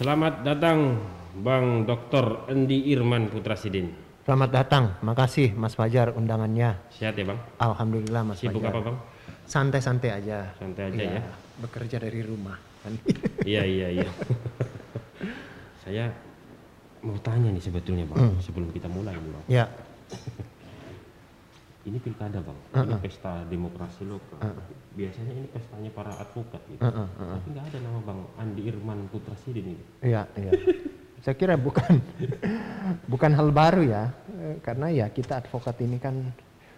Selamat datang Bang Dr. Endi Irman Putra Sidin. Selamat datang, makasih Mas Fajar undangannya. Sehat ya Bang? Alhamdulillah Mas Sibuk Fajar. apa Bang? Santai-santai aja. Santai aja ya? Bekerja dari rumah. kan. Iya iya iya. Saya mau tanya nih sebetulnya Bang, sebelum kita mulai nih Bang. ya, Ini pilkada Bang, ini pesta demokrasi lokal. Biasanya ini pestanya para advokat gitu. uh-uh, uh-uh. Tapi nggak ada nama Bang Andi Irman Putra Sidin ini. iya, iya. Saya kira bukan bukan hal baru ya, karena ya kita advokat ini kan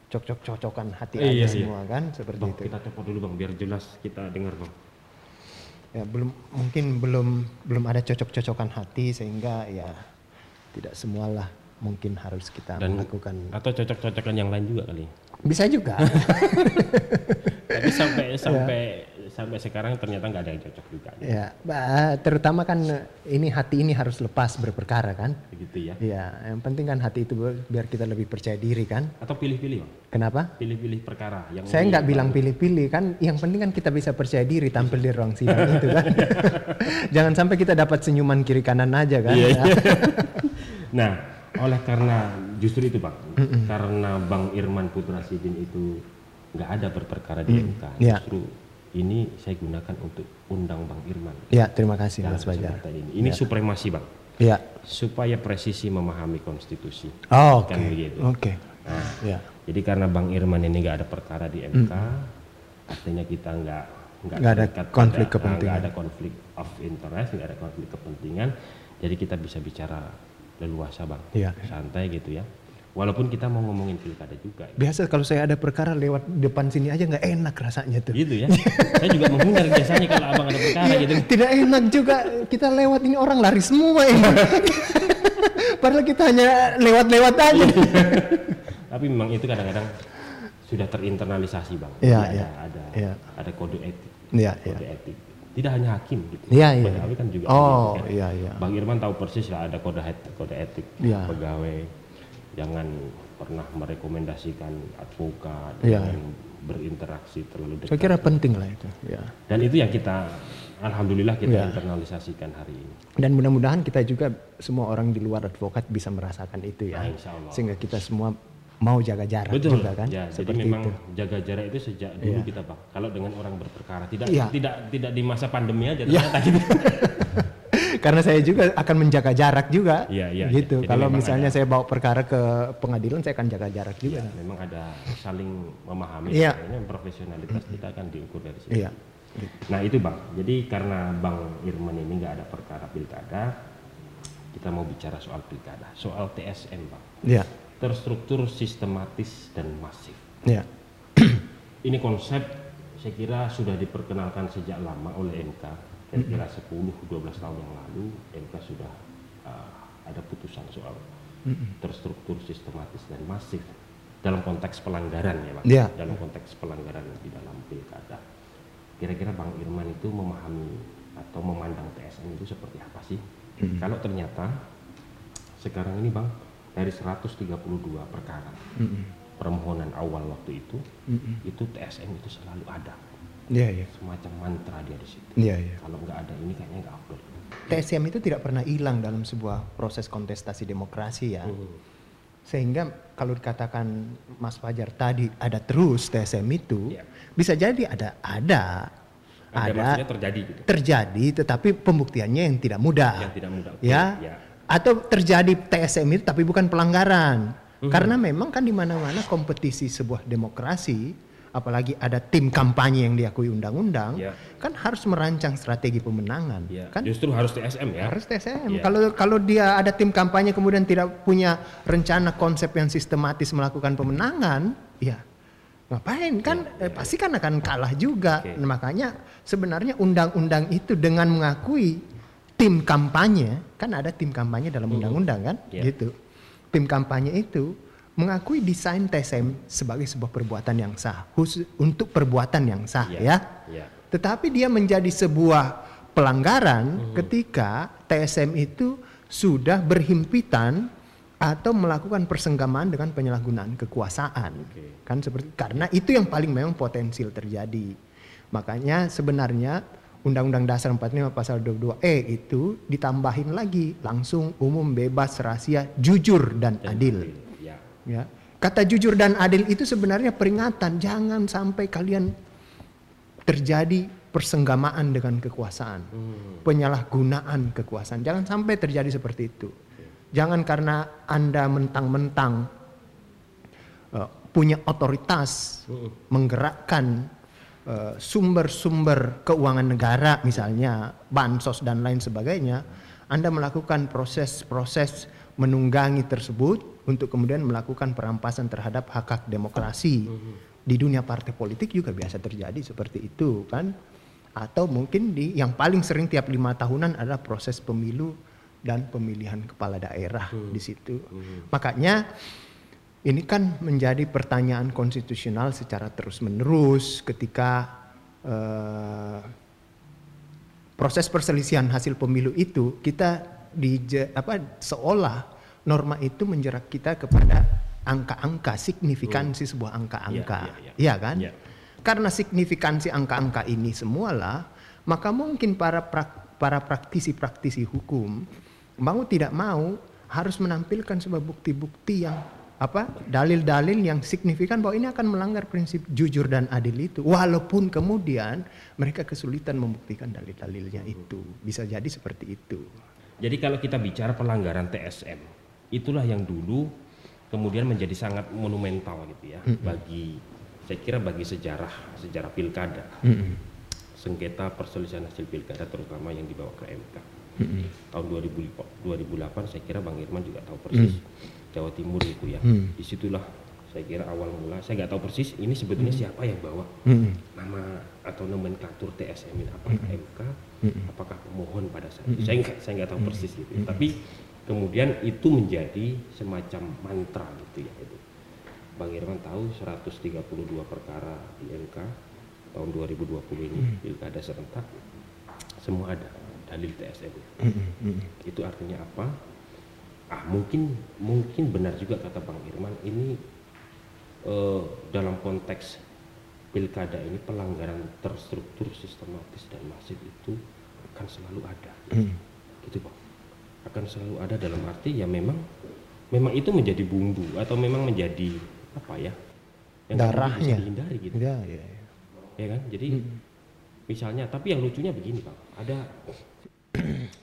cocok-cocokan hati Eh, iya aja sih. semua kan seperti Bang, itu. kita copot dulu Bang, biar jelas kita dengar Bang. Ya belum mungkin belum belum ada cocok-cocokan hati sehingga ya tidak semualah mungkin harus kita Dan- melakukan. Atau cocok-cocokan yang lain juga kali. Bisa juga. Tapi sampai sampai sampai sekarang ternyata nggak ada yang cocok juga. Ya, terutama kan ini hati ini harus lepas berperkara kan. Begitu ya. Ya, yang penting kan hati itu biar kita lebih percaya diri kan. Atau pilih-pilih. Kenapa? Pilih-pilih perkara yang Saya nggak bilang pilih-pilih kan. Yang penting kan kita bisa percaya diri tampil di ruang sidang itu kan. Jangan sampai kita dapat senyuman kiri kanan aja kan. Ya. iya. nah, oleh karena justru itu Bang, karena Bang Irman Putra Sidin itu nggak ada berperkara di MK, Iya. justru ini saya gunakan untuk undang Bang Irman. Ya, terima kasih Mas kesempatan ini. Ini supremasi Bang, Ya. supaya presisi memahami konstitusi. Oh, Oke. Kan begitu. Oke. Nah, Ya. Jadi karena Bang Irman ini nggak ada perkara di MK, artinya kita nggak Nggak ada konflik pada- kepentingan. nggak ada konflik of interest, nggak ada konflik kepentingan. Jadi kita bisa bicara leluasa bang, Iya. santai gitu ya. Walaupun kita mau ngomongin pilkada juga, ya. Biasa kalau saya ada perkara lewat depan sini aja nggak enak rasanya tuh. gitu ya. Saya juga menghindar biasanya kalau abang ada perkara Iya, gitu. Tidak enak juga kita lewat ini orang lari semua ini. Padahal kita hanya lewat-lewat aja. Tapi memang itu kadang-kadang sudah terinternalisasi bang. Iya, iya. Ada ada, Iya. ada kode etik, Iya, iya. kode etik. Tidak hanya hakim gitu. Iya, iya. Pegawai kan juga. Oh, kan. iya, iya. Bang Irman tahu persis lah ada kode etik, kode etik Iya. pegawai. Jangan pernah merekomendasikan advokat, Iya. jangan berinteraksi terlalu dekat. Saya kira penting lah itu. Ya. Dan itu yang kita, alhamdulillah kita Iya. internalisasikan hari ini. Dan mudah-mudahan kita juga semua orang di luar advokat bisa merasakan itu ya. Nah, insya Allah. Sehingga kita semua mau jaga jarak Betul, juga kan. ya. Jadi memang itu. jaga jarak itu sejak dulu Iya. kita bang. Kalau dengan orang berperkara, tidak Iya. tidak tidak di masa pandemi aja ternyata gitu. Karena saya juga akan menjaga jarak juga. Iya, iya, Gitu. iya. Jadi Kalau memang misalnya saya bawa perkara ke pengadilan saya akan jaga jarak juga. Ya, memang ada saling memahami. Iya. Profesionalitas kita akan diukur dari situ. Iya. Nah itu bang. Jadi karena bang Irman ini nggak ada perkara pilkada, kita mau bicara soal pilkada, soal TSM bang. Iya. Terstruktur, sistematis dan masif. Iya. Ini konsep saya kira sudah diperkenalkan sejak lama oleh MK. Kira-kira 10-12 tahun yang lalu MK sudah uh, ada putusan soal terstruktur, sistematis dan masif dalam konteks pelanggaran ya Pak. Iya. Dalam konteks pelanggaran di dalam pilkada. Kira-kira Bang Irman itu memahami atau memandang TSM itu seperti apa sih? Kalau ternyata sekarang ini Bang dari 132 perkara permohonan awal waktu itu itu TSM itu selalu ada Iya, iya. semacam mantra dia di situ Iya, iya. kalau nggak ada ini kayaknya nggak afdol TSM itu tidak pernah hilang dalam sebuah proses kontestasi demokrasi ya. Sehingga kalau dikatakan Mas Fajar tadi ada terus TSM itu, Iya. bisa jadi ada ada ada, ada terjadi gitu terjadi tetapi pembuktiannya yang tidak mudah. yang tidak mudah ya. ya. Atau terjadi TSM itu tapi bukan pelanggaran. Mhm. Karena memang kan di mana-mana kompetisi sebuah demokrasi apalagi ada tim kampanye yang diakui undang-undang Ya. kan harus merancang strategi pemenangan Ya, kan justru harus TSM ya harus TSM. Iya. Kalau kalau dia ada tim kampanye kemudian tidak punya rencana konsep yang sistematis melakukan pemenangan, ya ngapain kan? Eh, pasti kan akan kalah juga. Oke. Nah, makanya sebenarnya undang-undang itu dengan mengakui tim kampanye, kan ada tim kampanye dalam undang-undang kan, Iya. gitu. Tim kampanye itu mengakui desain TSM sebagai sebuah perbuatan yang sah, khusus untuk perbuatan yang sah Iya. ya. ya Tetapi dia menjadi sebuah pelanggaran ketika TSM itu sudah berhimpitan atau melakukan persenggamaan dengan penyalahgunaan kekuasaan. Oke. Kan seperti karena itu yang paling memang potensial terjadi. Makanya sebenarnya Undang-Undang Dasar 45 pasal 22E itu ditambahin lagi langsung umum bebas rahasia jujur dan, Dan adil. Ya. Ya. Kata jujur dan adil itu sebenarnya peringatan jangan sampai kalian terjadi persenggamaan dengan kekuasaan, Hmm. penyalahgunaan kekuasaan. Jangan sampai terjadi seperti itu. Jangan karena Anda mentang-mentang eh, punya otoritas Hmm. menggerakkan sumber-sumber keuangan negara misalnya bansos dan lain sebagainya, Anda melakukan proses-proses menunggangi tersebut untuk kemudian melakukan perampasan terhadap hak-hak demokrasi. Di dunia partai politik juga biasa terjadi seperti itu kan. Atau mungkin di yang paling sering tiap lima tahunan adalah proses pemilu dan pemilihan kepala daerah di situ. Makanya ini kan menjadi pertanyaan konstitusional secara terus-menerus ketika eh, proses perselisihan hasil pemilu itu kita di apa seolah norma itu menjerat kita kepada angka-angka signifikansi sebuah angka-angka, Iya, iya, iya. Iya kan? Iya. Karena signifikansi angka-angka ini semualah, maka mungkin para prak- para praktisi-praktisi hukum mau tidak mau harus menampilkan sebuah bukti-bukti yang apa dalil-dalil yang signifikan bahwa ini akan melanggar prinsip jujur dan adil itu. Walaupun kemudian mereka kesulitan membuktikan dalil-dalilnya itu. Bisa jadi seperti itu. Jadi kalau kita bicara pelanggaran TSM, itulah yang dulu kemudian menjadi sangat monumental gitu ya bagi saya kira bagi sejarah sejarah pilkada, sengketa perselisihan hasil pilkada terutama yang dibawa ke MK. Tahun 2000 2008 saya kira Bang Irman juga tahu persis Jawa Timur itu ya. Mm. Di situlah saya kira awal mula. Saya nggak tahu persis ini sebetulnya siapa yang bawa nama atau nomenklatur TSM ini. Apakah MK apakah pemohon pada saat itu? Saya nggak saya nggak tahu persis gitu ya. tapi kemudian itu menjadi semacam mantra gitu ya itu. Bang Irman tahu 132 perkara di MK tahun 2020 ini pilkada serentak semua ada dalil TSM itu artinya apa ah mungkin mungkin benar juga kata Bang Irman ini eh, dalam konteks pilkada ini pelanggaran terstruktur sistematis dan masif itu akan selalu ada. Gitu bang. Akan selalu ada dalam arti ya memang memang itu menjadi bumbu atau memang menjadi apa ya yang Darahnya. bisa dihindari gitu. Ya, ya, ya. ya kan? Jadi misalnya tapi yang lucunya begini bang. Ada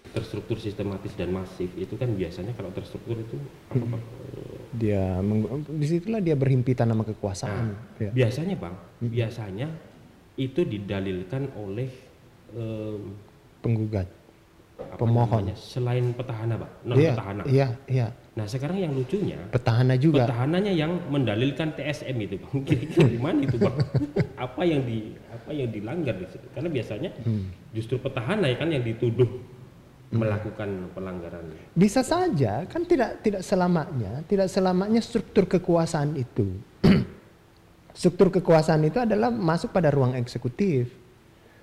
terstruktur sistematis dan masif itu kan biasanya kalau terstruktur itu? Eh, dia di situlah dia berhimpitan nama kekuasaan ya. biasanya bang biasanya itu didalilkan oleh em, penggugat Pemohon. namanya, selain petahana bang non iya petahana iya iya nah sekarang yang lucunya petahana juga petahananya yang mendalilkan TSM itu bang kira-kira gimana itu bang apa yang di apa yang dilanggar di situ karena biasanya Hmm. justru petahana ya kan yang dituduh melakukan pelanggaran Bisa saja, kan tidak tidak selamanya, tidak selamanya struktur kekuasaan itu. struktur kekuasaan itu adalah masuk pada ruang eksekutif.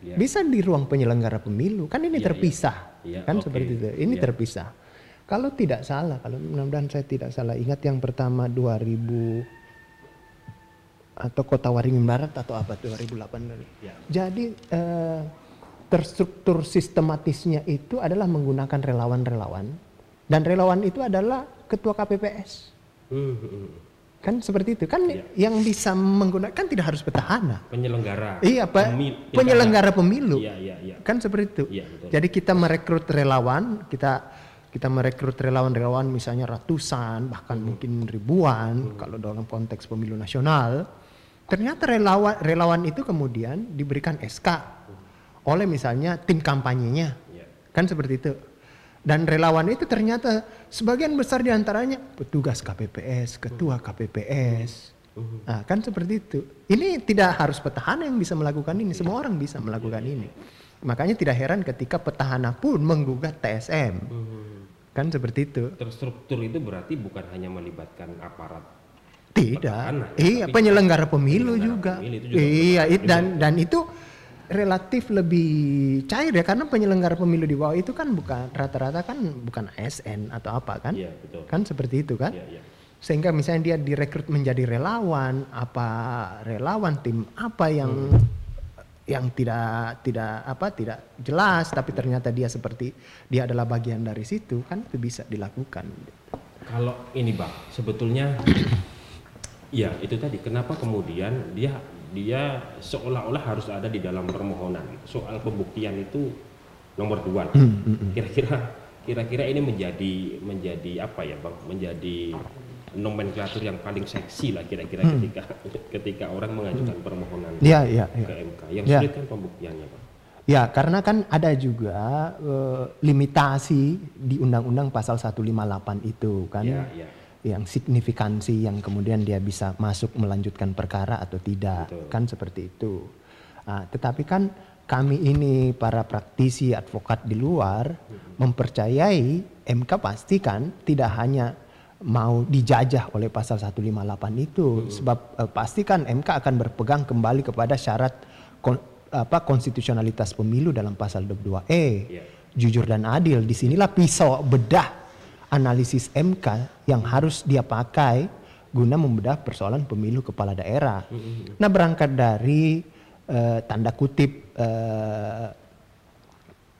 Ya. Bisa di ruang penyelenggara pemilu, kan ini iya. terpisah, Iya, kan oke. seperti itu. Ini Iya. terpisah. Kalau tidak salah, kalau mudah-mudahan saya tidak salah ingat yang pertama 2000 atau Kota Waringin Barat atau apa 2008 tadi. Ya. Jadi eh, terstruktur sistematisnya itu adalah menggunakan relawan-relawan dan relawan itu adalah ketua KPPS. Hmm, hmm, hmm. Kan seperti itu. Kan Ya. yang bisa menggunakan kan tidak harus petahana. penyelenggara Iya, Pak. Penyelenggara pemilu. iya iya iya Kan seperti itu. Betul. Jadi kita merekrut relawan, kita kita merekrut relawan-relawan misalnya ratusan, bahkan Hmm. mungkin ribuan kalau dalam konteks pemilu nasional. Ternyata relawan relawan itu kemudian diberikan SK oleh misalnya tim kampanyenya. Iya. Kan seperti itu. Dan relawan itu ternyata sebagian besar di antaranya petugas KPPS, ketua KPPS. Nah, kan seperti itu. Ini tidak harus petahana yang bisa melakukan ini, semua orang bisa melakukan ini. Makanya tidak heran ketika petahana pun menggugat TSM. Hmm. Kan seperti itu. terstruktur itu berarti bukan hanya melibatkan aparat Tidak. Petahana, Iya, tapi penyelenggara pemilu penyelenggara juga. pemilu itu juga Iya, dan dan itu relatif lebih cair ya karena penyelenggara pemilu di bawah itu kan bukan rata-rata kan bukan ASN atau apa kan? Iya, betul. Kan seperti itu kan? Iya, iya. Sehingga misalnya dia direkrut menjadi relawan, apa relawan tim apa yang yang tidak tidak apa tidak jelas tapi ternyata dia seperti dia adalah bagian dari situ kan itu bisa dilakukan. Kalau ini bang, sebetulnya ya itu tadi kenapa kemudian dia dia seolah-olah harus ada di dalam permohonan soal pembuktian itu nomor dua. Hmm, hmm, hmm. Kira-kira kira-kira ini menjadi menjadi apa ya bang? Menjadi nomenklatur yang paling seksi lah kira-kira Hmm. ketika ketika orang mengajukan permohonan Iya iya ke iya. MK. Yang Ya. sulit kan pembuktiannya bang. Ya, karena kan ada juga eh, limitasi di Undang-Undang Pasal 158 itu kan, Ya, ya. Yang signifikansi yang kemudian dia bisa masuk melanjutkan perkara atau tidak, Betul. kan seperti itu. Ah, tetapi kan kami ini para praktisi advokat di luar mempercayai MK pasti kan tidak hanya mau dijajah oleh pasal 158 itu sebab eh, pasti kan MK akan berpegang kembali kepada syarat kon- apa konstitusionalitas pemilu dalam pasal 22E Ya. jujur dan adil di sinilah pisau bedah analisis MK yang harus dia pakai guna membedah persoalan pemilu kepala daerah. Nah berangkat dari eh, tanda kutip eh,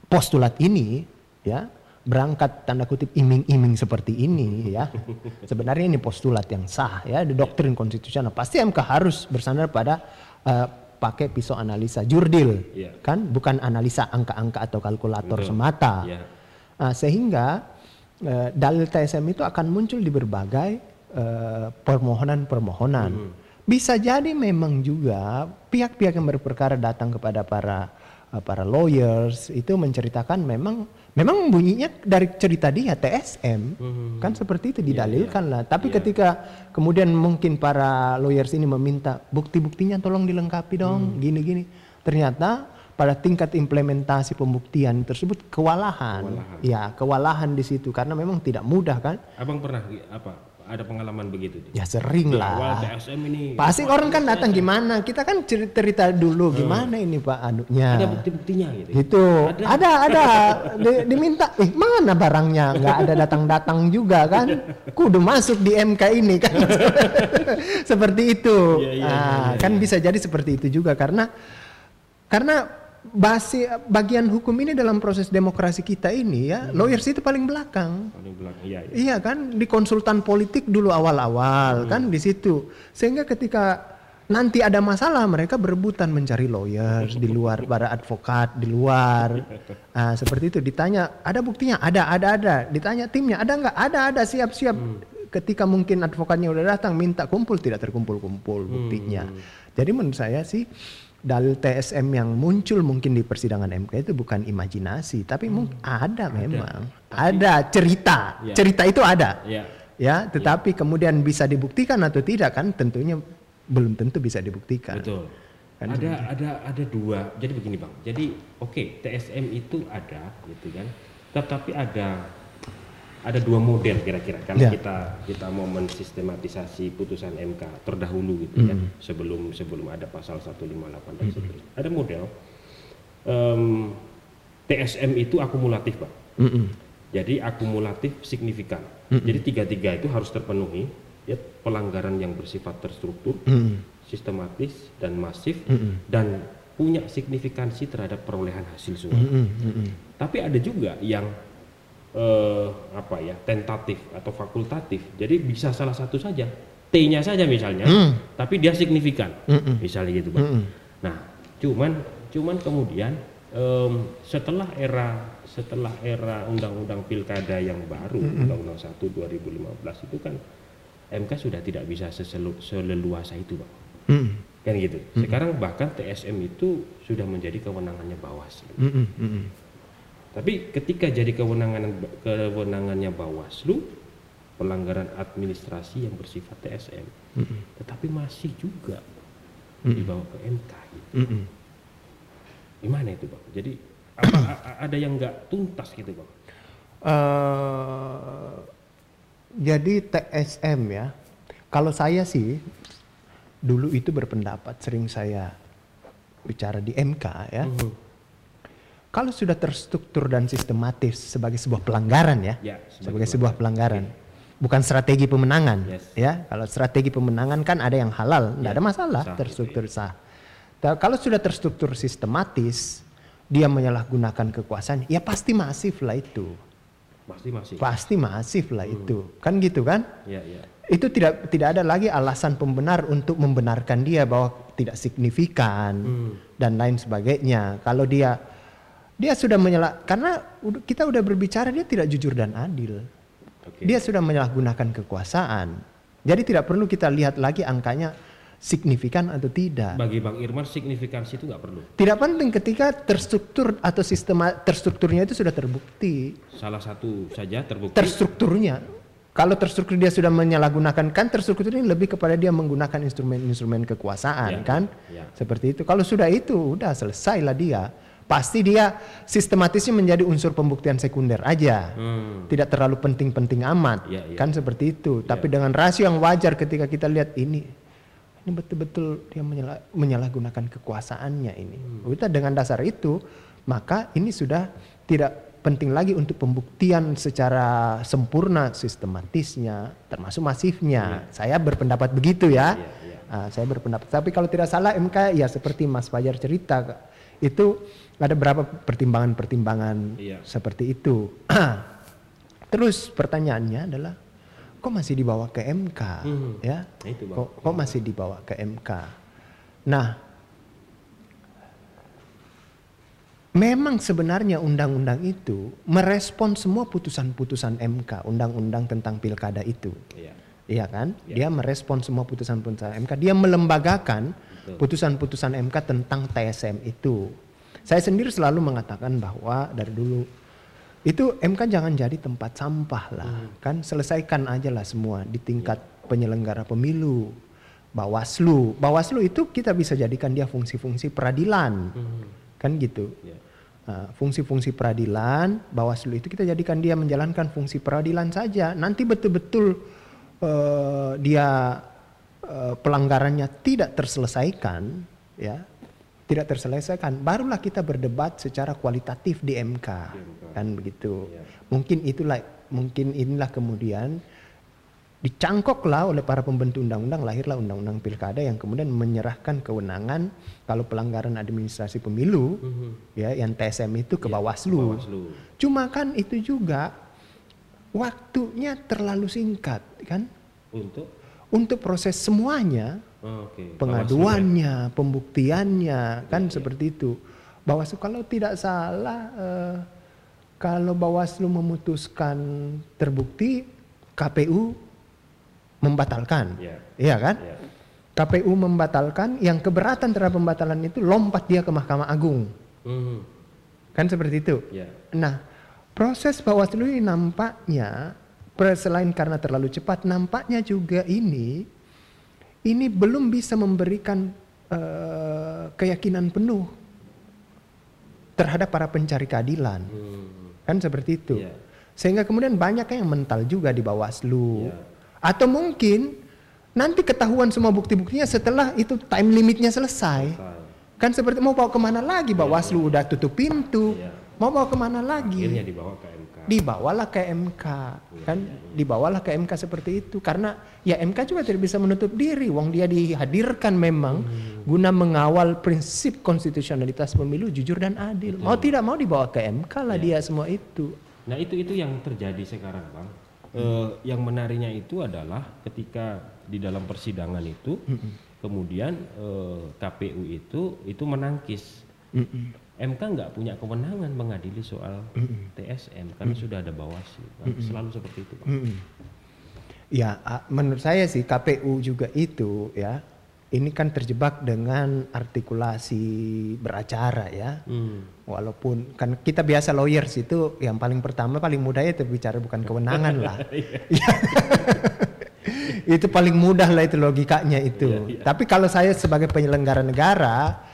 postulat ini ya berangkat tanda kutip iming-iming seperti ini ya sebenarnya ini postulat yang sah ya di doktrin konstitusional pasti MK harus bersandar pada eh, pakai pisau analisa jurdil Iya. kan bukan analisa angka-angka atau kalkulator Betul. semata Ya. Nah, sehingga eh, dalil TSM itu akan muncul di berbagai eh, permohonan-permohonan. Bisa jadi memang juga pihak-pihak yang berperkara datang kepada para eh, para lawyers itu menceritakan memang memang bunyinya dari cerita dia TSM kan seperti itu didalilkan lah. Tapi ketika kemudian mungkin para lawyers ini meminta bukti-buktinya tolong dilengkapi dong, gini-gini. Ternyata pada tingkat implementasi pembuktian tersebut kewalahan. Kewalahan. Ya, kewalahan di situ karena memang tidak mudah kan? Abang pernah apa ada pengalaman begitu? Ya sering awal lah. TSM ini Pasti orang kan datang gimana? Kita kan cer- cerita dulu gimana ini Pak anunya. ada bukti-buktinya gitu. Gitu. Ada ada, Di- diminta eh mana barangnya? nggak ada datang-datang juga kan. Kudu masuk di MK ini kan. seperti itu. Iya, iya, Ah, iya, iya, kan iya. bisa jadi seperti itu juga karena karena basi bagian hukum ini dalam proses demokrasi kita ini ya, lawyers itu paling belakang. Paling belakang iya, iya. Iya kan di konsultan politik dulu awal-awal kan di situ. Sehingga ketika nanti ada masalah mereka berebutan mencari lawyers di luar para advokat di luar. Ah, seperti itu ditanya ada buktinya ada ada ada ditanya timnya ada nggak ada ada siap siap. Ketika mungkin advokatnya udah datang minta kumpul tidak terkumpul-kumpul buktinya. Jadi menurut saya sih dalil TSM yang muncul mungkin di persidangan MK itu bukan imajinasi tapi mungkin ada memang ada cerita Ya. cerita itu ada Iya. ya tetapi kemudian bisa dibuktikan atau tidak kan tentunya belum tentu bisa dibuktikan Betul. Kan ada ada ada dua. Jadi begini bang. Jadi oke TSM itu ada gitu kan. Tetapi ada ada dua model kira-kira kalau Ya. kita kita mau mensistematisasi putusan MK terdahulu gitu kan Hmm. sebelum sebelum ada pasal 158 dan seterusnya. Ada model em, TSM itu akumulatif bang. Mm-mm. Jadi akumulatif signifikan. Jadi tiga-tiga itu harus terpenuhi. Ya, pelanggaran yang bersifat terstruktur, Mm. sistematis dan masif Mm-mm. dan punya signifikansi terhadap perolehan hasil suara. Mm-mm. Mm-mm. Tapi ada juga yang eh, apa ya tentatif atau fakultatif. Jadi bisa salah satu saja, T-nya saja misalnya, Mm. tapi dia signifikan, Mm-mm. misalnya gitu, bang. Nah, cuman cuman kemudian em, setelah era setelah era undang-undang pilkada yang baru, undang-undang 1 2015 itu kan MK sudah tidak bisa seselu- seleluasa itu, bang. Mm. Kan gitu. Sekarang bahkan TSM itu sudah menjadi kewenangannya Bawaslu. Mm-mm. Mm-mm. Tapi ketika jadi kewenangan kewenangannya Bawaslu, pelanggaran administrasi yang bersifat TSM, Mm-mm. tetapi masih juga Mm. dibawa ke MK. Gitu. Mm-mm. Gimana itu bang? Jadi apa, ada yang nggak tuntas gitu bang? Eh, jadi TSM ya. Kalau saya sih dulu itu berpendapat sering saya bicara di MK ya. Mhm. Kalau sudah terstruktur dan sistematis sebagai sebuah pelanggaran ya, Ya, sebagai sebuah pelanggaran, bukan strategi pemenangan Yes. ya. Kalau strategi pemenangan kan ada yang halal, tidak Ya, ada masalah, sah gitu terstruktur sah. Ta- Kalau sudah terstruktur sistematis, dia menyalahgunakan kekuasaan, ya pasti masif lah itu. Pasti masih. Pasti masif lah itu. Kan gitu kan? Ya, ya. Itu tidak tidak ada lagi alasan pembenar untuk membenarkan dia bahwa tidak signifikan Hmm. dan lain sebagainya. Kalau dia dia sudah menyala karena kita udah berbicara dia tidak jujur dan adil. Oke. Dia sudah menyalahgunakan kekuasaan. Jadi tidak perlu kita lihat lagi angkanya signifikan atau tidak. Bagi Bang Irman signifikansi itu nggak perlu. Tidak penting ketika terstruktur atau sistema terstrukturnya itu sudah terbukti. Salah satu saja terbukti. Terstrukturnya. Kalau terstruktur dia sudah menyalahgunakan kan terstruktur ini lebih kepada dia menggunakan instrumen-instrumen kekuasaan Ya, kan. ya. Seperti itu. Kalau sudah itu udah selesailah dia. Pasti dia sistematisnya menjadi unsur pembuktian sekunder aja. Hmm. Tidak terlalu penting-penting amat. Ya, ya. Kan seperti itu. Tapi dengan rasio yang wajar ketika kita lihat ini ini betul-betul dia menyalah- menyalahgunakan kekuasaannya ini. Hmm. Kita dengan dasar itu maka ini sudah tidak penting lagi untuk pembuktian secara sempurna sistematisnya termasuk masifnya. Saya berpendapat begitu ya. Iya, iya. Ah, saya berpendapat. Tapi kalau tidak salah MK ya seperti Mas Fajar cerita itu ada berapa pertimbangan-pertimbangan Iya. seperti itu. Terus pertanyaannya adalah kok masih dibawa ke MK Hmm. ya? Nah, itu. Kok, kok masih dibawa ke MK? Nah, memang sebenarnya undang-undang itu merespon semua putusan-putusan MK, undang-undang tentang pilkada itu. Iya. Iya kan? Ya. Dia merespon semua putusan-putusan MK. Dia melembagakan. Putusan-putusan MK tentang TSM itu. Saya sendiri selalu mengatakan bahwa dari dulu itu MK jangan jadi tempat sampah lah, Hmm. kan selesaikan aja lah semua di tingkat penyelenggara pemilu. Bawaslu, Bawaslu itu kita bisa jadikan dia fungsi-fungsi peradilan, Hmm. kan gitu. Ya. Nah, fungsi-fungsi peradilan, Bawaslu itu kita jadikan dia menjalankan fungsi peradilan saja. Nanti betul-betul eh, dia pelanggarannya tidak terselesaikan, ya, tidak terselesaikan, barulah kita berdebat secara kualitatif di MK, kan begitu. Ya. Mungkin itulah, mungkin inilah kemudian dicangkoklah oleh para pembentuk undang-undang lahirlah undang-undang pilkada yang kemudian menyerahkan kewenangan kalau pelanggaran administrasi pemilu Mhm. ya yang TSM itu ke Ya, Bawaslu. Bawaslu. Cuma kan itu juga waktunya terlalu singkat kan Untuk untuk proses semuanya oh, oke. pengaduannya, pembuktiannya kan Ya, ya. seperti itu. Bawaslu kalau tidak salah eh, kalau Bawaslu memutuskan terbukti KPU membatalkan. Ya. Iya kan? Ya. KPU membatalkan yang keberatan terhadap pembatalan itu lompat dia ke Mahkamah Agung. Mhm. Kan seperti itu. Ya. Nah, proses Bawaslu ini nampaknya selain karena terlalu cepat, nampaknya juga ini ini belum bisa memberikan eh, keyakinan penuh terhadap para pencari keadilan. Hmm. Kan seperti itu. Iya. Sehingga kemudian banyak yang mental juga di Bawaslu. Iya. Atau mungkin nanti ketahuan semua bukti-buktinya setelah itu time limitnya selesai. Selesai. Kan seperti mau bawa ke mana lagi Bawaslu udah tutup pintu. Iya. Mau bawa ke mana lagi? Akhirnya dibawa ke. Dibawalah ke MK. Kan dibawalah ke MK seperti itu karena ya MK juga tidak bisa menutup diri. Wong dia dihadirkan memang guna mengawal prinsip konstitusionalitas pemilu jujur dan adil. Mau tidak mau dibawa ke MK lah dia semua itu. Nah itu itu yang terjadi sekarang bang. Eh, yang menariknya itu adalah ketika di dalam persidangan itu, kemudian eh, KPU itu itu menangkis. MK nggak punya kewenangan mengadili soal TSM karena sudah ada Bawaslu. Bang. Selalu seperti itu. Bang. Mm-mm. Ya, menurut saya sih KPU juga itu ya. Ini kan terjebak dengan artikulasi beracara ya. Hmm. Walaupun kan kita biasa lawyers itu yang paling pertama paling mudah itu bicara bukan kewenangan lah. Iya. itu paling mudah lah itu logikanya itu. Iya, iya. Tapi kalau saya sebagai penyelenggara negara,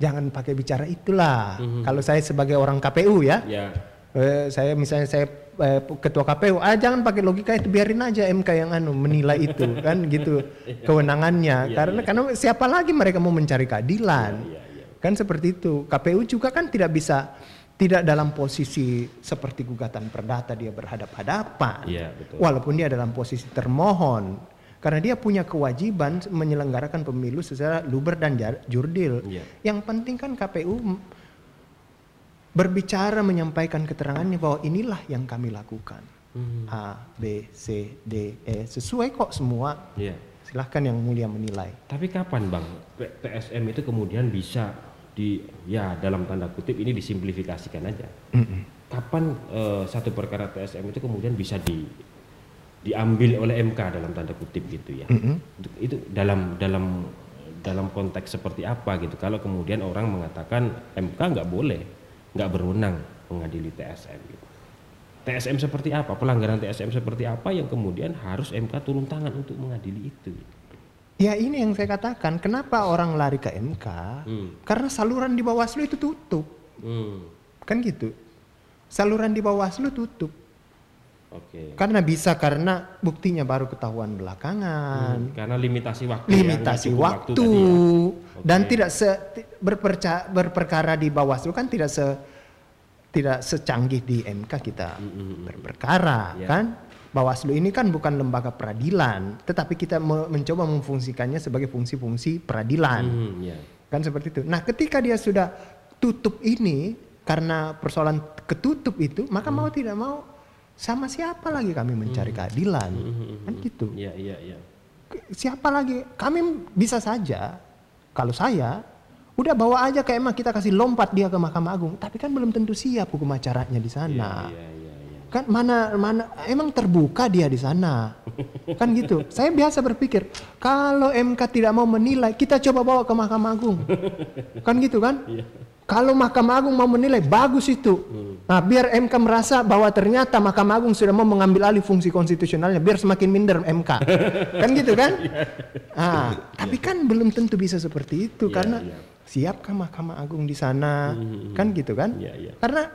jangan pakai bicara itulah. Mhm. Kalau saya sebagai orang KPU ya, Ya. eh, saya misalnya saya eh, ketua KPU, ah jangan pakai logika itu biarin aja MK yang anu menilai itu kan gitu kewenangannya. Iya, karena iya. karena siapa lagi mereka mau mencari keadilan. Iya, iya. Kan seperti itu. KPU juga kan tidak bisa tidak dalam posisi seperti gugatan perdata dia berhadap-hadapan. Iya, betul. Walaupun dia dalam posisi termohon. Karena dia punya kewajiban menyelenggarakan pemilu secara luber dan jurdil. Iya. Yang penting kan KPU berbicara menyampaikan keterangannya bahwa inilah yang kami lakukan. Hmm. A, B, C, D, E sesuai kok semua. Iya. Silahkan yang mulia menilai. Tapi kapan bang TSM itu kemudian bisa di ya dalam tanda kutip ini disimplifikasikan aja. Kapan eh, satu perkara TSM itu kemudian bisa di diambil oleh MK dalam tanda kutip gitu ya. Itu, itu dalam dalam dalam konteks seperti apa gitu. Kalau kemudian orang mengatakan MK nggak boleh, nggak berwenang mengadili TSM gitu. TSM seperti apa? Pelanggaran TSM seperti apa yang kemudian harus MK turun tangan untuk mengadili itu? Ya ini yang saya katakan, kenapa orang lari ke MK? Hmm. Karena saluran di Bawaslu itu tutup. Hmm. Kan gitu. Saluran di Bawaslu tutup. Oke. Karena bisa karena buktinya baru ketahuan belakangan. Hmm, Karena limitasi waktu. ya, limitasi cukup waktu, tadi ya. dan Oke. tidak se berperca, berperkara di Bawaslu kan tidak se tidak secanggih di MK kita berperkara Ya. kan Bawaslu ini kan bukan lembaga peradilan tetapi kita me- mencoba memfungsikannya sebagai fungsi-fungsi peradilan Hmm, ya. kan seperti itu nah ketika dia sudah tutup ini karena persoalan ketutup itu maka mau tidak mau sama siapa lagi kami mencari keadilan kan gitu Iya, iya, iya. siapa lagi? Kami bisa saja kalau saya udah bawa aja ke emang kita kasih lompat dia ke Mahkamah Agung, tapi kan belum tentu siap hukum acaranya di sana. Iya, iya, iya. Kan mana mana emang terbuka dia di sana. kan gitu. Saya biasa berpikir kalau MK tidak mau menilai, kita coba bawa ke Mahkamah Agung. kan gitu kan? Kalau Mahkamah Agung mau menilai bagus itu. Nah, biar MK merasa bahwa ternyata Mahkamah Agung sudah mau mengambil alih fungsi konstitusionalnya biar semakin minder MK. kan gitu kan? Ah, tapi kan belum tentu bisa seperti itu Iya, karena iya. siapkah Mahkamah Agung di sana? Kan gitu kan? Iya, iya. Karena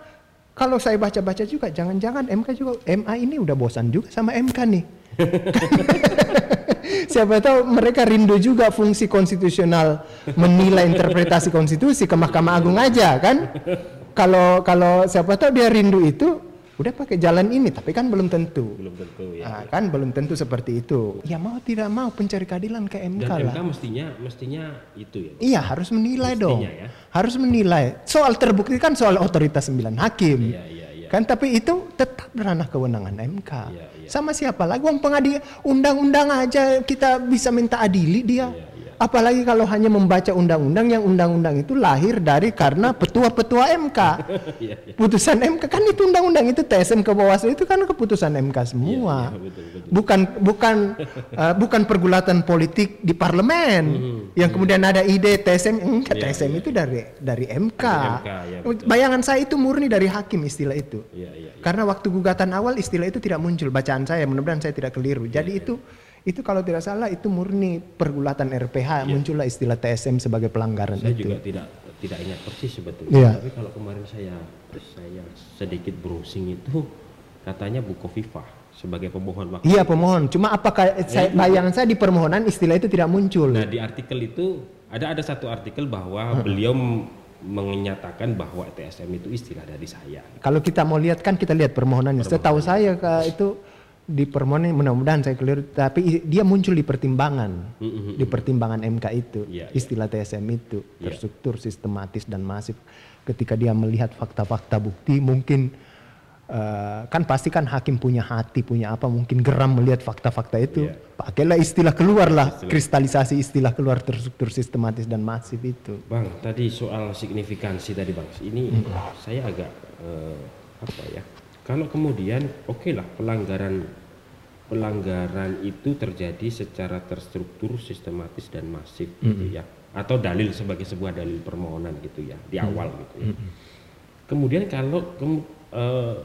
kalau saya baca-baca juga jangan-jangan MK juga MA ini udah bosan juga sama MK nih. Siapa tahu mereka rindu juga fungsi konstitusional menilai interpretasi konstitusi ke Mahkamah Agung aja kan. Kalau kalau siapa tahu dia rindu itu udah pakai jalan ini tapi kan belum tentu. Belum tentu ya. Ah, kan belum tentu seperti itu. Ya mau tidak mau pencari keadilan ke MK Dan lah. MK mestinya mestinya itu ya. Iya harus menilai dong. Mestinya ya. Harus menilai. Soal terbukti kan soal otoritas sembilan hakim. Iya, iya. Kan tapi itu tetap ranah kewenangan MK. Iya, iya. Sama siapa lagi? Wong pengadi undang-undang aja kita bisa minta adili dia. Iya. Apalagi kalau hanya membaca undang-undang yang undang-undang itu lahir dari karena petua-petua MK. Iya, iya. Putusan MK kan itu undang-undang itu TSM ke Bawaslu itu kan keputusan MK semua. Iya, betul, betul. Bukan bukan eh, bukan pergulatan politik di parlemen yang kemudian ada ide TSM enggak Hmm, Iya, TSM itu dari dari MK. Dari MK, ya. Bayangan saya itu murni dari hakim istilah itu. Karena waktu gugatan awal istilah itu tidak muncul bacaan saya mudah-mudahan saya tidak keliru. Jadi itu itu kalau tidak salah itu murni pergulatan RPH muncullah istilah TSM sebagai pelanggaran. Saya itu. juga tidak tidak ingat persis sebetulnya. Iya. Tapi kalau kemarin saya saya sedikit browsing itu katanya Bu Kofifah sebagai pemohon waktu. Iya pemohon. Cuma apakah saya, itu- bayangan saya di permohonan istilah itu tidak muncul. Nah di artikel itu ada ada satu artikel bahwa beliau m- menyatakan bahwa TSM itu istilah dari saya. Kalau kita mau lihat kan kita lihat permohonannya. Setahu saya itu di permohonan mudah-mudahan saya keliru tapi dia muncul di pertimbangan. Mm-mm. Di pertimbangan MK itu Iya, iya. istilah TSM itu Iya. terstruktur, sistematis dan masif. Ketika dia melihat fakta-fakta bukti mungkin eh, kan pasti kan hakim punya hati, punya apa mungkin geram melihat fakta-fakta itu. Iya. Pakailah istilah keluarlah Istilah. kristalisasi istilah keluar terstruktur, sistematis dan masif itu. Bang, tadi soal signifikansi tadi bang, ini saya agak eh, apa ya? Kalau kemudian oke lah pelanggaran pelanggaran itu terjadi secara terstruktur, sistematis dan masif gitu ya, atau dalil sebagai sebuah dalil permohonan gitu ya di awal gitu ya. Kemudian kalau kem- eh,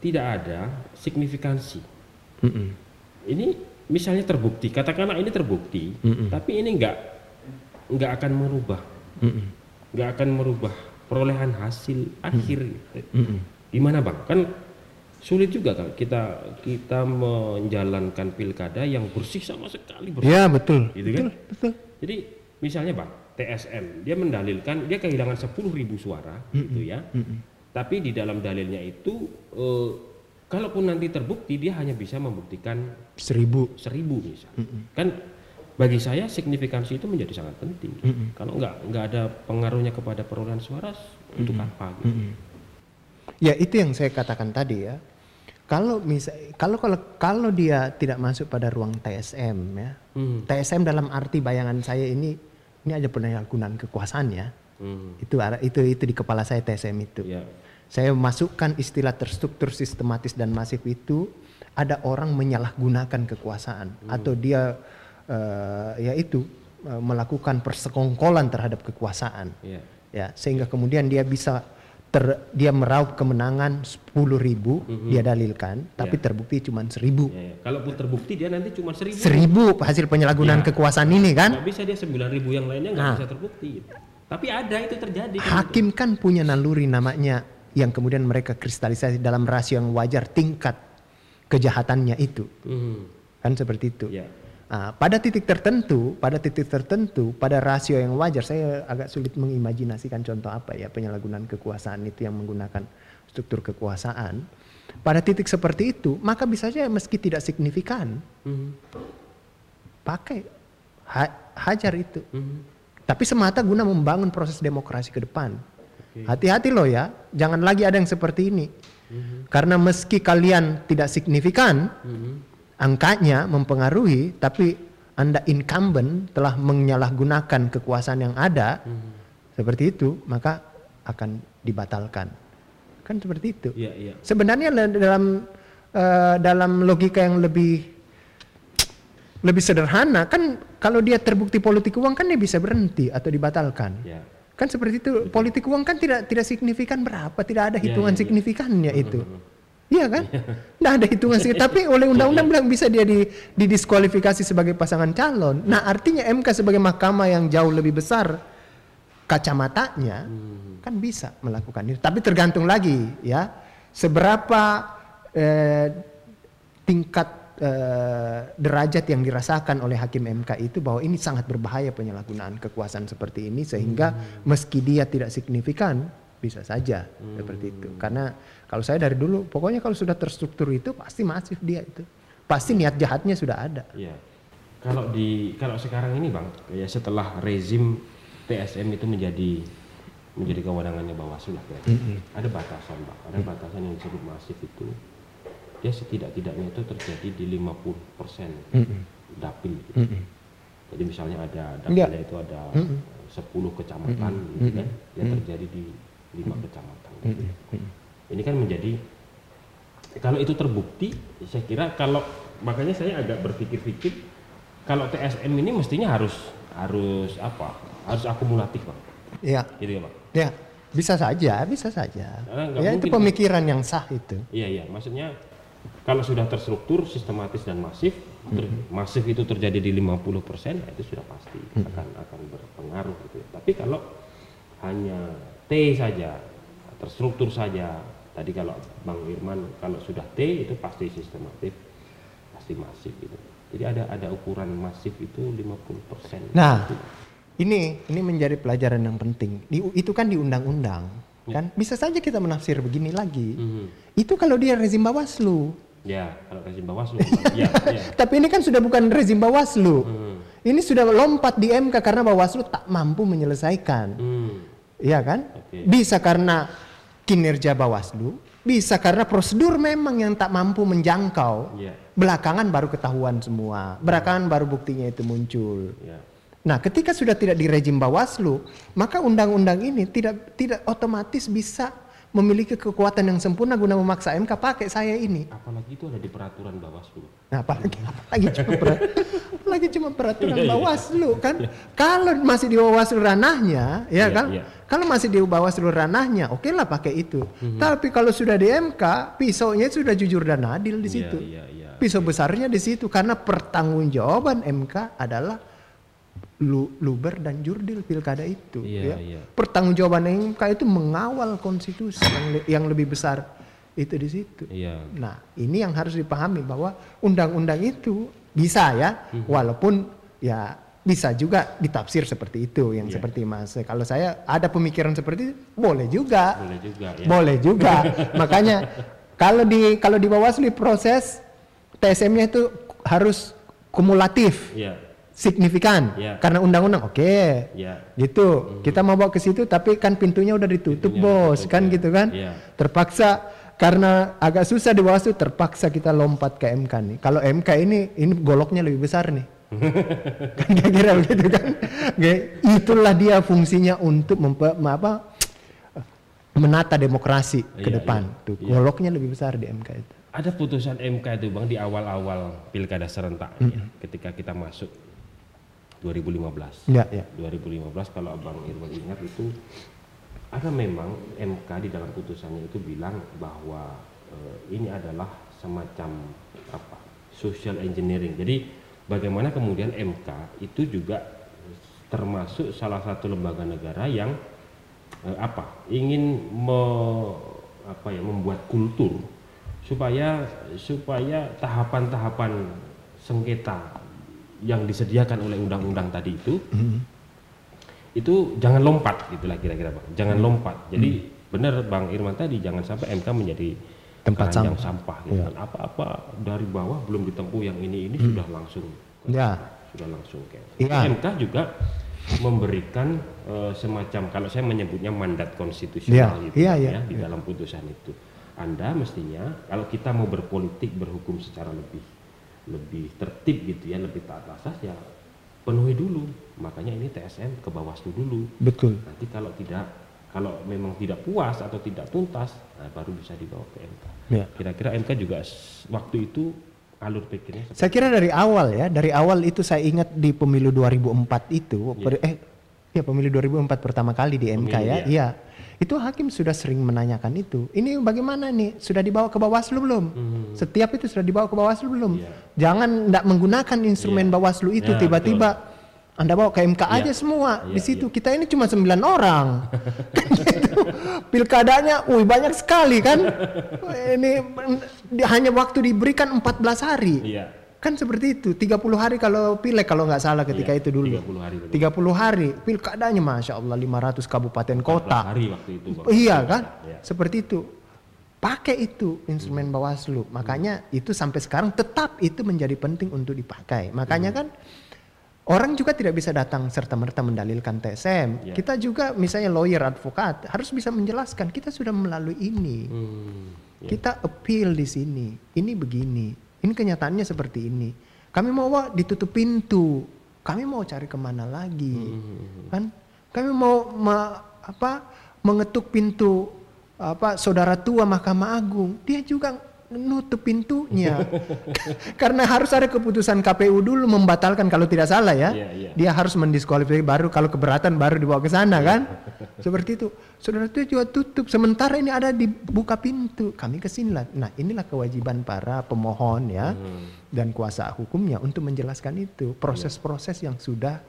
tidak ada signifikansi, ini misalnya terbukti, katakanlah ini terbukti, tapi ini enggak nggak akan merubah. Nggak akan merubah perolehan hasil akhir gitu. gimana bang? Kan sulit juga kan kita kita menjalankan pilkada yang bersih sama sekali bersih Ya betul. Gitu betul, kan? betul. jadi misalnya bang TSM dia mendalilkan dia kehilangan 10.000 suara gitu ya tapi di dalam dalilnya itu eh, kalaupun nanti terbukti dia hanya bisa membuktikan Seribu. seribu misalnya. Kan bagi saya signifikansi itu menjadi sangat penting. Kalau nggak nggak ada pengaruhnya kepada perolehan suara untuk apa gitu. Ya itu yang saya katakan tadi ya. Kalau misal kalau kalau kalau dia tidak masuk pada ruang TSM ya. Hmm. TSM dalam arti bayangan saya ini ini aja penyalahgunaan kekuasaan ya. Hmm. Itu itu itu di kepala saya TSM itu. Ya. Saya masukkan istilah terstruktur sistematis dan masif itu ada orang menyalahgunakan kekuasaan atau dia eh, yaitu eh, melakukan persekongkolan terhadap kekuasaan Ya. ya sehingga kemudian dia bisa ter, dia meraup kemenangan 10.000 ribu dia dalilkan tapi terbukti cuma seribu Ya, ya. Kalaupun terbukti dia nanti cuma seribu. seribu hasil penyalahgunaan Ya. kekuasaan ini kan Nggak bisa dia sembilan ribu yang lainnya nggak Nah. bisa terbukti. Tapi ada itu terjadi. kan hakim kan punya naluri namanya yang kemudian mereka kristalisasi dalam rasio yang wajar tingkat kejahatannya itu Hmm. kan seperti itu Ya. Ah, pada titik tertentu, pada titik tertentu, pada rasio yang wajar, saya agak sulit mengimajinasikan contoh apa ya penyalahgunaan kekuasaan itu yang menggunakan struktur kekuasaan. Pada titik seperti itu, maka bisa saja meski tidak signifikan, Hmm. pakai ha- hajar itu. Hmm. Tapi semata guna membangun proses demokrasi ke depan. Oke. Hati-hati loh ya, jangan lagi ada yang seperti ini. Karena meski kalian tidak signifikan, Hmm. Angkanya mempengaruhi, tapi Anda incumbent telah menyalahgunakan kekuasaan yang ada, seperti itu, maka akan dibatalkan. Kan seperti itu. Iya, iya. Sebenarnya la- dalam eh, dalam logika yang lebih lebih sederhana, kan kalau dia terbukti politik uang kan dia bisa berhenti atau dibatalkan. Ya. Kan seperti itu, politik uang kan tidak tidak signifikan berapa, tidak ada Ya, hitungan ya, ya. signifikannya itu. Iya kan? Tidak ada hitungan signifikan. Tapi oleh undang-undang bilang bisa dia di, didiskualifikasi sebagai pasangan calon. Nah artinya MK sebagai mahkamah yang jauh lebih besar kacamatanya kan bisa melakukan itu. Tapi tergantung lagi ya seberapa eh, tingkat eh, derajat yang dirasakan oleh hakim MK itu bahwa ini sangat berbahaya penyalahgunaan kekuasaan seperti ini sehingga meski dia tidak signifikan bisa saja seperti itu. Karena kalau saya dari dulu pokoknya kalau sudah terstruktur itu pasti masif dia itu. Pasti niat jahatnya sudah ada. Iya. Kalau di kalau sekarang ini bang, ya setelah rezim TSM itu menjadi menjadi kewenangannya Bawaslu lah ya. Ada batasan bang, ada batasan yang disebut masif itu. Dia setidak-tidaknya itu terjadi di 50 persen dapil. gitu. Jadi misalnya ada dapilnya itu ada eh, 10 kecamatan gitu kan, ya terjadi di lima kecamatan. Ini kan menjadi kalau itu terbukti, saya kira kalau makanya saya agak berpikir-pikir kalau TSM ini mestinya harus harus apa? Harus akumulatif, Bang. Iya. Gitu ya, Bang. Ya, bisa saja, bisa saja. Nggak Ya itu pemikiran yang sah itu. Iya, iya. Maksudnya kalau sudah terstruktur, sistematis dan masif, ter- masif itu terjadi di 50%, nah itu sudah pasti akan akan berpengaruh gitu ya. Tapi kalau hanya T saja, terstruktur saja, tadi kalau Bang Irman kalau sudah T itu pasti sistematif, pasti masif gitu. Jadi ada ada ukuran masif itu 50%. Nah, ini ini menjadi pelajaran yang penting. Di, itu kan di undang-undang, Ya. kan? Bisa saja kita menafsir begini lagi. Mhm. Itu kalau dia rezim Bawaslu. Ya, kalau rezim Bawaslu. ya, ya. Tapi ini kan sudah bukan rezim Bawaslu. Hmm. Ini sudah lompat di MK karena Bawaslu tak mampu menyelesaikan. Hmm. Iya kan? Bisa karena kinerja Bawaslu, bisa karena prosedur memang yang tak mampu menjangkau. Ya, Belakangan baru ketahuan semua. Belakangan baru buktinya itu muncul. ya. Nah, ketika sudah tidak di rejim Bawaslu, maka undang-undang ini tidak tidak otomatis bisa memiliki kekuatan yang sempurna guna memaksa MK pakai saya ini. Apalagi itu ada di peraturan Bawaslu. Nah, apalagi apalagi cuma per- apalagi cuma peraturan Iya, iya. Bawaslu kan. Kalau masih di Bawaslu ranahnya, ya Iya, kan? iya. Kalau masih di Bawaslu ranahnya, oke lah pakai itu. Mhm. Tapi kalau sudah di MK, pisaunya sudah jujur dan adil di Iya, situ. iya, iya. Pisau besarnya di situ karena pertanggungjawaban MK adalah lu, luber dan jurdil pilkada itu. Iya, ya. iya. Pertanggungjawaban MK itu mengawal konstitusi yang, le- yang lebih besar itu di situ. Iya. Nah, ini yang harus dipahami bahwa undang-undang itu bisa ya, Mhm. walaupun ya bisa juga ditafsir seperti itu yang Iya. seperti Mas. Kalau saya ada pemikiran seperti itu, boleh juga. Boleh juga ya. Boleh juga. Makanya Kalau di kalau di Bawaslu proses TSM-nya itu harus kumulatif, Iya. signifikan. Ya. Karena undang-undang oke. Iya. Gitu. Kita mau bawa ke situ tapi kan pintunya udah ditutup, Pintunya Bos. ditutup, kan ya. gitu kan? Iya. Terpaksa karena agak susah di Bawaslu terpaksa kita lompat ke MK nih. Kalau MK ini ini goloknya lebih besar nih. Kan kira-kira begitu kan. Itulah dia fungsinya untuk mempe, apa menata demokrasi ke Iya, depan. iya. Tuh, Iya. goloknya lebih besar di MK itu. Ada putusan MK itu bang di awal-awal pilkada serentak ya, ketika kita masuk 2015. Ya, ya. 2015 kalau Abang Irwan ingat itu ada memang MK di dalam putusannya itu bilang bahwa eh, ini adalah semacam apa social engineering. Jadi bagaimana kemudian MK itu juga termasuk salah satu lembaga negara yang eh, apa ingin me- apa ya membuat kultur supaya supaya tahapan-tahapan sengketa yang disediakan oleh undang-undang tadi itu itu jangan lompat gitulah kira-kira bang. Jangan lompat. Jadi benar bang Irman tadi jangan sampai MK menjadi Tempat sampah. sampah gitu. Kan apa-apa dari bawah belum ditempuh yang ini ini sudah langsung. Ya. sudah langsung kayak Iya. MK juga memberikan eh, semacam kalau saya menyebutnya mandat konstitusional Iya, gitu iya, Bang, iya, ya, di dalam putusan itu. Anda mestinya kalau kita mau berpolitik berhukum secara lebih lebih tertib gitu ya lebih taat asas ya penuhi dulu. Makanya ini TSM ke Bawaslu dulu. Betul. nanti kalau tidak kalau memang tidak puas atau tidak tuntas nah baru bisa dibawa ke MK Ya. kira-kira MK juga waktu itu alur pikirnya Saya kira dari awal ya, dari awal itu saya ingat di pemilu 2004 itu, per- eh ya pemilu 2004 pertama kali di MK Pemilu, ya, iya. iya. Itu hakim sudah sering menanyakan itu. Ini bagaimana nih? Sudah dibawa ke Bawaslu belum? Hmm. Setiap itu sudah dibawa ke Bawaslu belum? Iya. Jangan tidak menggunakan instrumen Iya. Bawaslu itu Ya, tiba-tiba Anda bawa ke MK Iya. aja semua. Iya, Di situ kita ini cuma 9 orang. Kan gitu. Pilkadanya, wih banyak sekali kan. Ini di- hanya waktu diberikan 14 hari. iya Kan seperti itu, 30 hari kalau pilek kalau nggak salah ketika Iya, itu dulu. 30 hari betul. 30 hari, pilkadanya Masya Allah 500 kabupaten 14 kota. hari waktu itu Bang. Iya kan? Iya. Seperti itu. Pakai itu instrumen Bawaslu. Makanya itu sampai sekarang tetap itu menjadi penting untuk dipakai. Makanya kan orang juga tidak bisa datang serta merta mendalilkan TSM. Iya. Kita juga misalnya lawyer advokat harus bisa menjelaskan kita sudah melalui ini. Hmm, iya. Kita appeal di sini. Ini begini. Ini kenyataannya seperti ini. Kami mau Wak, ditutup pintu. Kami mau cari ke mana lagi, Hmm. kan? Kami mau ma- apa mengetuk pintu apa saudara tua Mahkamah Agung. Dia juga nutup pintunya. Karena harus ada keputusan KPU dulu membatalkan kalau tidak salah ya. Iya, iya. dia harus mendiskualifikasi baru kalau keberatan baru dibawa ke sana kan? Seperti itu. Saudara itu juga tutup. Sementara ini ada dibuka pintu. Kami ke sini lah. Nah inilah kewajiban para pemohon ya dan kuasa hukumnya untuk menjelaskan itu. Proses-proses yang sudah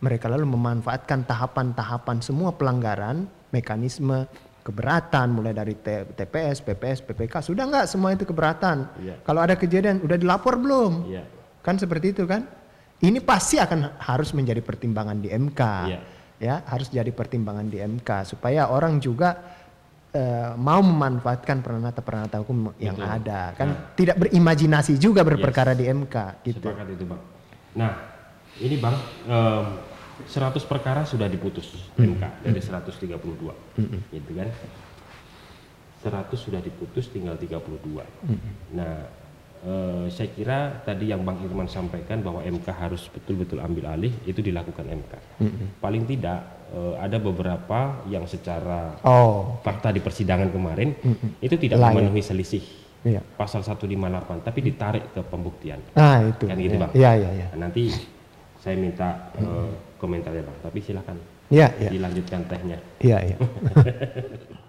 mereka lalu memanfaatkan tahapan-tahapan semua pelanggaran mekanisme keberatan mulai dari TPS, PPS, PPK sudah nggak semua itu keberatan. Iya. Kalau ada kejadian udah dilapor belum? Iya. Kan seperti itu kan? Ini pasti akan harus menjadi pertimbangan di MK. Iya. Ya, harus jadi pertimbangan di MK supaya orang juga eh, mau memanfaatkan peranata-peranata hukum yang Betul. ada. Kan Nah. tidak berimajinasi juga berperkara di MK gitu. Sepakat itu bang. Nah ini bang, em, 100 perkara sudah diputus Hmm. MK dari 132, gitu kan? 100 sudah diputus, tinggal 32. Hmm. Nah eh, saya kira tadi yang bang Irman sampaikan bahwa MK harus betul-betul ambil alih itu dilakukan MK. Hmm. Paling tidak eh, ada beberapa yang secara Oh, fakta di persidangan kemarin itu tidak Layak. memenuhi selisih iya. pasal 158 tapi ditarik ke pembuktian. Nah, itu. Kan gitu, ya. Bang? Iya, iya, iya. Nah, nanti saya minta eh, komentarnya bang, tapi silakan Iya, iya. dilanjutkan tehnya. Iya, iya.